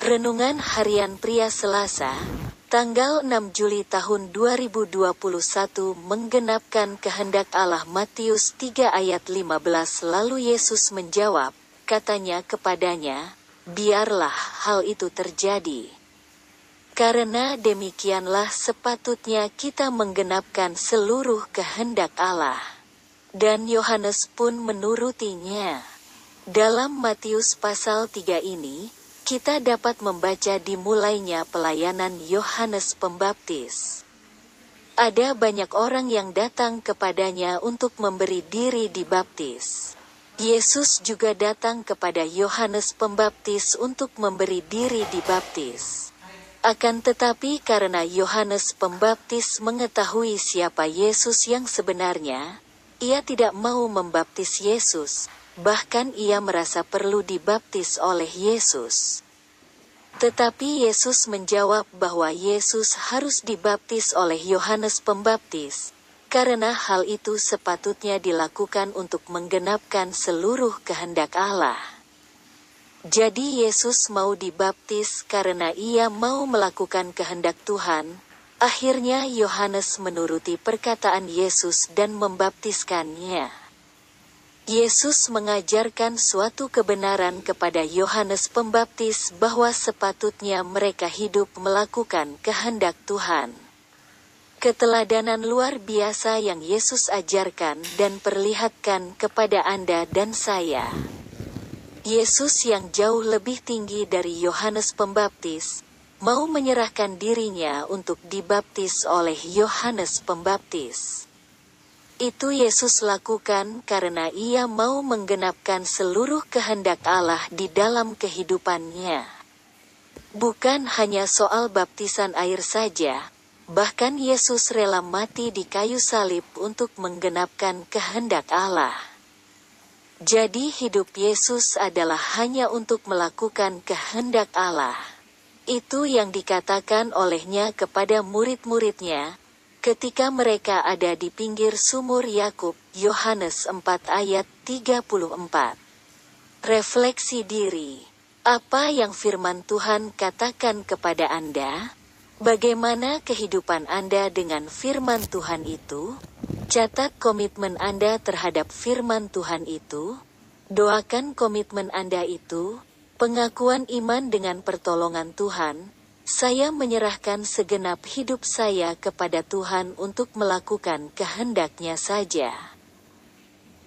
Renungan Harian Pria Selasa, tanggal 6 Juli tahun 2021 menggenapkan kehendak Allah Matius 3 ayat 15 lalu Yesus menjawab, katanya kepadanya, biarlah hal itu terjadi. Karena demikianlah sepatutnya kita menggenapkan seluruh kehendak Allah. Dan Yohanes pun menurutinya. Dalam Matius pasal 3 ini, kita dapat membaca dimulainya pelayanan Yohanes Pembaptis. Ada banyak orang yang datang kepadanya untuk memberi diri dibaptis. Yesus juga datang kepada Yohanes Pembaptis untuk memberi diri dibaptis. Akan tetapi karena Yohanes Pembaptis mengetahui siapa Yesus yang sebenarnya, ia tidak mau membaptis Yesus, bahkan ia merasa perlu dibaptis oleh Yesus. Tetapi Yesus menjawab bahwa Yesus harus dibaptis oleh Yohanes Pembaptis, karena hal itu sepatutnya dilakukan untuk menggenapkan seluruh kehendak Allah. Jadi Yesus mau dibaptis karena ia mau melakukan kehendak Tuhan. Akhirnya Yohanes menuruti perkataan Yesus dan membaptiskannya. Yesus mengajarkan suatu kebenaran kepada Yohanes Pembaptis bahwa sepatutnya mereka hidup melakukan kehendak Tuhan. Keteladanan luar biasa yang Yesus ajarkan dan perlihatkan kepada Anda dan saya. Yesus yang jauh lebih tinggi dari Yohanes Pembaptis, mau menyerahkan dirinya untuk dibaptis oleh Yohanes Pembaptis. Itu Yesus lakukan karena ia mau menggenapkan seluruh kehendak Allah di dalam kehidupannya. Bukan hanya soal baptisan air saja, bahkan Yesus rela mati di kayu salib untuk menggenapkan kehendak Allah. Jadi hidup Yesus adalah hanya untuk melakukan kehendak Allah. Itu yang dikatakan olehnya kepada murid-muridnya, Ketika mereka ada di pinggir sumur Yakub, Yohanes 4 ayat 34. Refleksi diri. Apa yang firman Tuhan katakan kepada Anda? Bagaimana kehidupan Anda dengan firman Tuhan itu? Catat komitmen Anda terhadap firman Tuhan itu. Doakan komitmen Anda itu, pengakuan iman dengan pertolongan Tuhan, saya menyerahkan segenap hidup saya kepada Tuhan untuk melakukan kehendaknya saja.